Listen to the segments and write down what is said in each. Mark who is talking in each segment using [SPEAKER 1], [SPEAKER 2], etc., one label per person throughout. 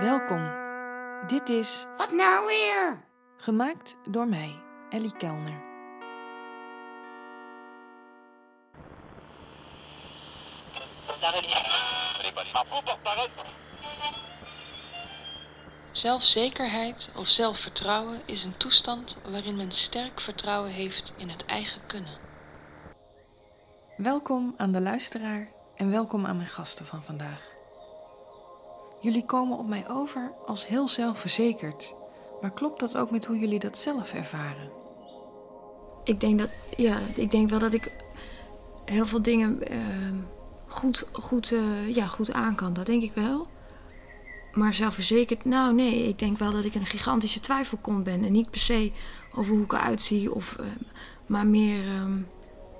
[SPEAKER 1] Welkom. Dit is
[SPEAKER 2] Wat nou weer?
[SPEAKER 1] gemaakt door mij, Ellie Kelner. Zelfzekerheid of zelfvertrouwen is een toestand waarin men sterk vertrouwen heeft in het eigen kunnen. Welkom aan de luisteraar en welkom aan mijn gasten van vandaag. Jullie komen op mij over als heel zelfverzekerd, maar klopt dat ook met hoe jullie dat zelf ervaren?
[SPEAKER 3] Ik denk, dat, ja, ik denk wel dat ik heel veel dingen eh, goed, goed, eh, ja, goed aan kan. Dat denk ik wel. Maar zelfverzekerd, nou nee, ik denk wel dat ik een gigantische twijfelkont ben. En niet per se over hoe ik eruit zie, of, eh, maar meer, ehm,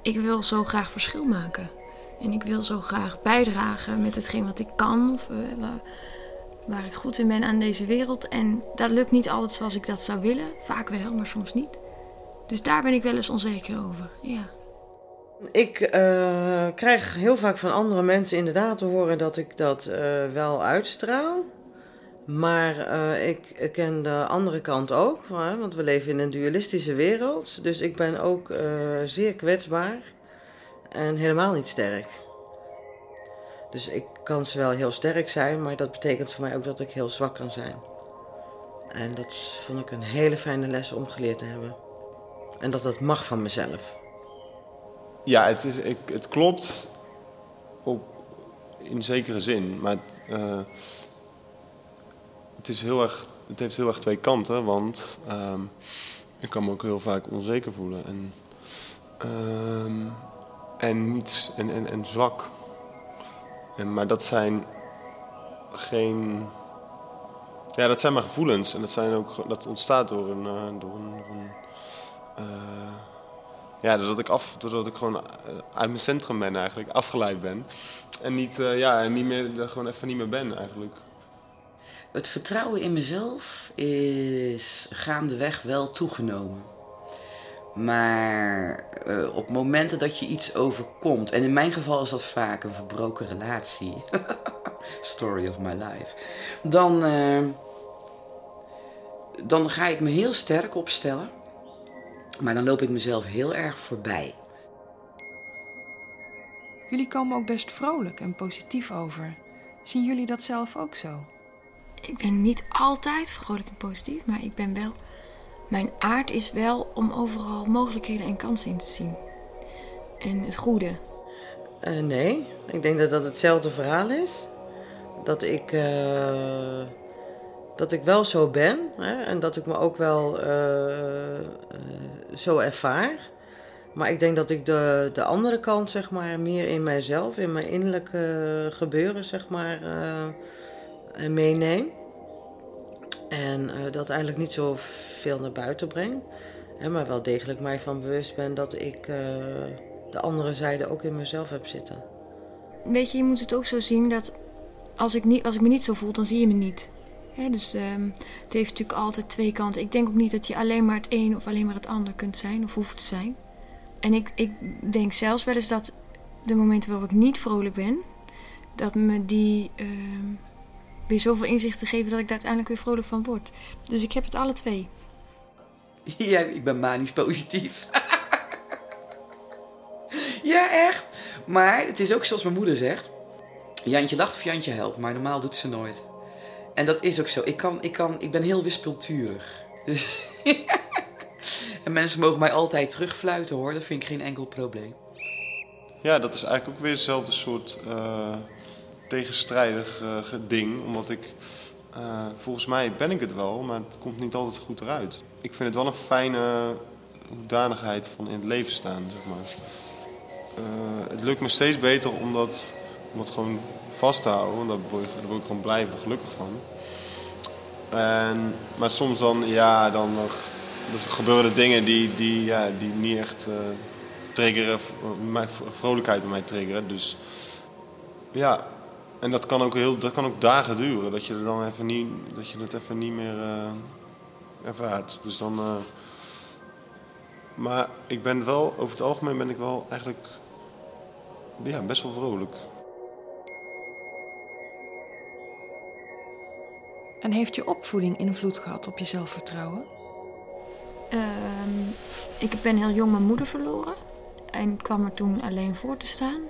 [SPEAKER 3] ik wil zo graag verschil maken. En ik wil zo graag bijdragen met hetgeen wat ik kan, of, eh, waar, ik goed in ben aan deze wereld. En dat lukt niet altijd zoals ik dat zou willen. Vaak wel, maar soms niet. Dus daar ben ik wel eens onzeker over, ja.
[SPEAKER 4] Ik eh, krijg heel vaak van andere mensen inderdaad te horen dat ik dat eh, wel uitstraal. Maar eh, ik ken de andere kant ook, want we leven in een dualistische wereld. Dus ik ben ook zeer kwetsbaar en helemaal niet sterk. Dus ik kan wel heel sterk zijn, maar dat betekent voor mij ook dat ik heel zwak kan zijn. En dat vond ik een hele fijne les om geleerd te hebben. En dat dat mag van mezelf.
[SPEAKER 5] Ja, het, is, ik, het klopt op, in zekere zin. Maar eh, het, is heel erg, het heeft heel erg twee kanten. Want ehm, ik kan me ook heel vaak onzeker voelen. En, ehm, en, niet, en, en, en zwak. En, maar dat zijn geen... Ja, dat zijn maar gevoelens. En dat, zijn ook, dat ontstaat door een... eh, door een, door een eh, ja, doordat ik, af, doordat ik gewoon eh, uit mijn centrum ben eigenlijk, afgeleid ben. En niet, eh, ja, niet meer, er gewoon even niet meer ben eigenlijk.
[SPEAKER 2] Het vertrouwen in mezelf is gaandeweg wel toegenomen. Maar eh, op momenten dat je iets overkomt, en in mijn geval is dat vaak een verbroken relatie, story of my life, dan, eh, dan ga ik me heel sterk opstellen, maar dan loop ik mezelf heel erg voorbij.
[SPEAKER 1] Jullie komen ook best vrolijk en positief over. Zien jullie dat zelf ook zo?
[SPEAKER 3] Ik ben niet altijd vrolijk en positief, maar ik ben wel. Mijn aard is wel om overal mogelijkheden en kansen in te zien. En het goede.
[SPEAKER 4] Eh, nee, ik denk dat dat hetzelfde verhaal is. Dat ik, eh, dat ik wel zo ben hè, en dat ik me ook wel eh, zo ervaar. Maar ik denk dat ik de, de andere kant, zeg maar, meer in mijzelf, in mijn innerlijke gebeuren, zeg maar, meeneem. En eh, dat eigenlijk niet zo veel naar buiten breng. Hè, maar wel degelijk mij van bewust ben dat ik eh, de andere zijde ook in mezelf heb zitten.
[SPEAKER 3] Weet je, je moet het ook zo zien dat als ik, niet, als ik me niet zo voel, dan zie je me niet. Hè, dus ehm, het heeft natuurlijk altijd twee kanten. Ik denk ook niet dat je alleen maar het een of alleen maar het ander kunt zijn of hoeft te zijn. En ik, ik denk zelfs wel eens dat de momenten waarop ik niet vrolijk ben, dat me die ehm, weer zoveel inzichten geven dat ik daar uiteindelijk weer vrolijk van word. Dus ik heb het alle twee.
[SPEAKER 2] Ja, ik ben manisch positief. ja, echt. Maar het is ook zoals mijn moeder zegt. Jantje lacht of Jantje helpt, maar normaal doet ze nooit. En dat is ook zo. Ik, kan, ik, kan, ik ben heel wispelturig. Dus en mensen mogen mij altijd terugfluiten hoor. Dat vind ik geen enkel probleem.
[SPEAKER 5] Ja, dat is eigenlijk ook weer hetzelfde soort eh, tegenstrijdig eh, ding. Omdat ik, eh, volgens mij ben ik het wel, maar het komt niet altijd goed eruit. Ik vind het wel een fijne hoedanigheid van in het leven staan, zeg maar. Eh, het lukt me steeds beter om dat, om dat gewoon vast te houden. Daar word, ik- gewoon blij en gelukkig van. En, maar soms dan, ja, dan nog, dus gebeuren dingen die, die, ja, die niet echt eh, triggeren, mijn vrolijkheid bij mij triggeren. Dus ja, en dat kan ook, heel, dat kan ook dagen duren. Dat je, er dan even niet, dat je het even niet meer eh, ervaart. Dus dan, eh, maar ik ben wel, over het algemeen ben ik wel eigenlijk ja, best wel vrolijk.
[SPEAKER 1] En heeft je opvoeding invloed gehad op je zelfvertrouwen?
[SPEAKER 3] Ehm, ik ben heel jong mijn moeder verloren. En kwam er toen alleen voor te staan.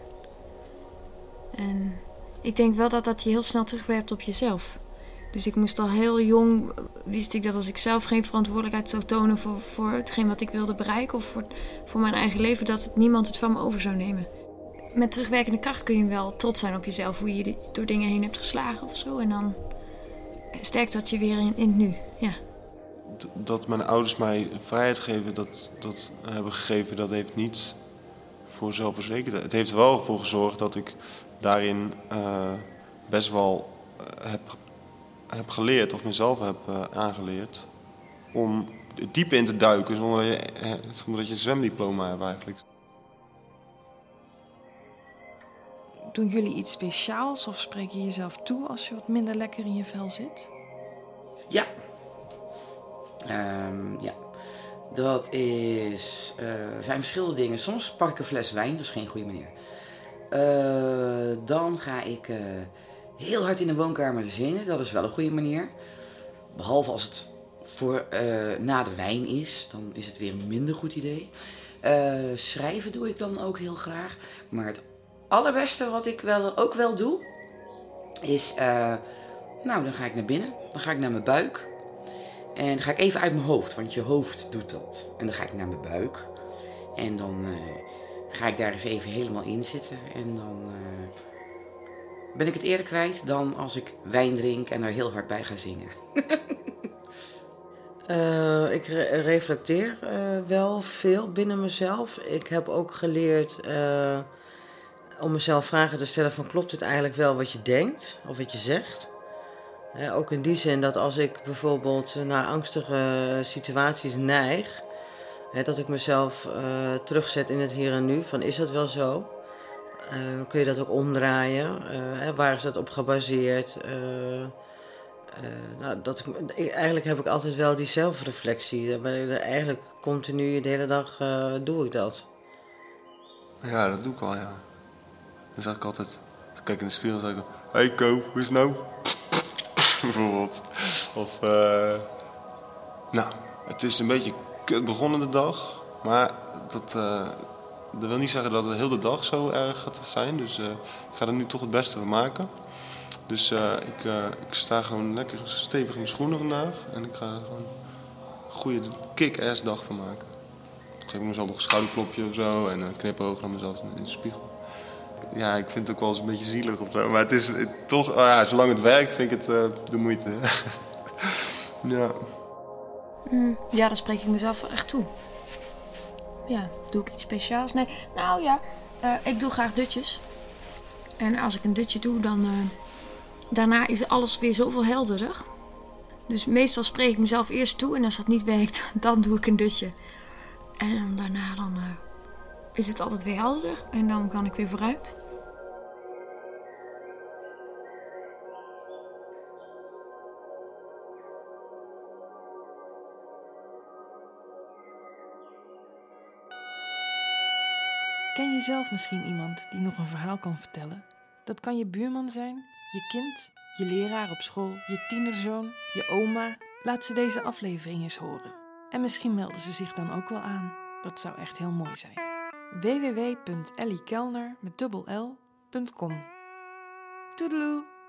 [SPEAKER 3] En ik denk wel dat dat je heel snel terugwerpt op jezelf. Dus ik moest al heel jong, wist ik dat als ik zelf geen verantwoordelijkheid zou tonen voor, voor hetgeen wat ik wilde bereiken of voor, voor mijn eigen leven, dat niemand het van me over zou nemen. Met terugwerkende kracht kun je wel trots zijn op jezelf, hoe je door dingen heen hebt geslagen of zo. En dan sterkt dat je weer in, in het nu. Ja.
[SPEAKER 5] Dat mijn ouders mij vrijheid geven, dat, dat hebben gegeven, dat heeft niet voor zelfverzekerdheid. Het heeft er wel voor gezorgd dat ik daarin uh, best wel uh, heb, heb geleerd, of mezelf heb uh, aangeleerd, om diep in te duiken zonder dat je, zonder dat je een zwemdiploma hebt eigenlijk.
[SPEAKER 1] Doen jullie iets speciaals of spreek je jezelf toe als je wat minder lekker in je vel zit?
[SPEAKER 2] Ja. Um, ja. Dat is, uh, zijn verschillende dingen. Soms pak ik een fles wijn, dat is geen goede manier. Uh, dan ga ik uh, heel hard in de woonkamer zingen, dat is wel een goede manier. Behalve als het voor, na de wijn is, dan is het weer een minder goed idee. schrijven doe ik dan ook heel graag. Maar het allerbeste wat ik wel, ook wel doe, is, nou dan ga ik naar binnen, dan ga ik naar mijn buik. En dan ga ik even uit mijn hoofd, want je hoofd doet dat. En dan ga ik naar mijn buik. En dan uh, ga ik daar eens even helemaal in zitten. En dan uh, ben ik het eerder kwijt dan als ik wijn drink en er heel hard bij ga zingen.
[SPEAKER 4] uh, ik re reflecteer wel veel binnen mezelf. Ik heb ook geleerd om mezelf vragen te stellen van klopt het eigenlijk wel wat je denkt of wat je zegt ook in die zin dat als ik bijvoorbeeld naar angstige situaties neig, dat ik mezelf uh, terugzet in het hier en nu. Van is dat wel zo? Uh, kun je dat ook omdraaien? Uh, waar is dat op gebaseerd? nou, dat ik, eigenlijk heb ik altijd wel die zelfreflectie. Eigenlijk continu de hele dag doe ik dat.
[SPEAKER 5] Ja, dat doe ik wel, ja. Dan zeg ik altijd, ik kijk in de spiegel, zeg ik, hey Ko, hoe is het nou? bijvoorbeeld. Of, uh, nou, het is een beetje kut begonnen de dag. Maar dat, uh, dat wil niet zeggen dat het heel de dag zo erg gaat zijn. Dus uh, ik ga er nu toch het beste van maken. Dus ik, ik sta gewoon lekker stevig in mijn schoenen vandaag. En ik ga er gewoon een goede kick-ass dag van maken. Ik geef mezelf nog een schouderklopje of zo. En een knipoog naar mezelf in de spiegel ja, ik vind het ook wel eens een beetje zielig of zo. Maar het is toch, oh ja, zolang het werkt, vind ik het uh, de moeite. ja.
[SPEAKER 3] Mm, ja, dan spreek ik mezelf echt toe. Ja, doe ik iets speciaals? Nee, nou ja, uh, ik doe graag dutjes. En als ik een dutje doe, dan uh, daarna is alles weer zoveel helderder. Dus meestal spreek ik mezelf eerst toe en als dat niet werkt, dan doe ik een dutje. En daarna dan is het altijd weer helderder en dan kan ik weer vooruit.
[SPEAKER 1] Ken je zelf misschien iemand die nog een verhaal kan vertellen? Dat kan je buurman zijn, je kind, je leraar op school, je tienerzoon, je oma. Laat ze deze aflevering eens horen. En misschien melden ze zich dan ook wel aan. Dat zou echt heel mooi zijn www.elliekelner met dubbel L.com. Toedeloe!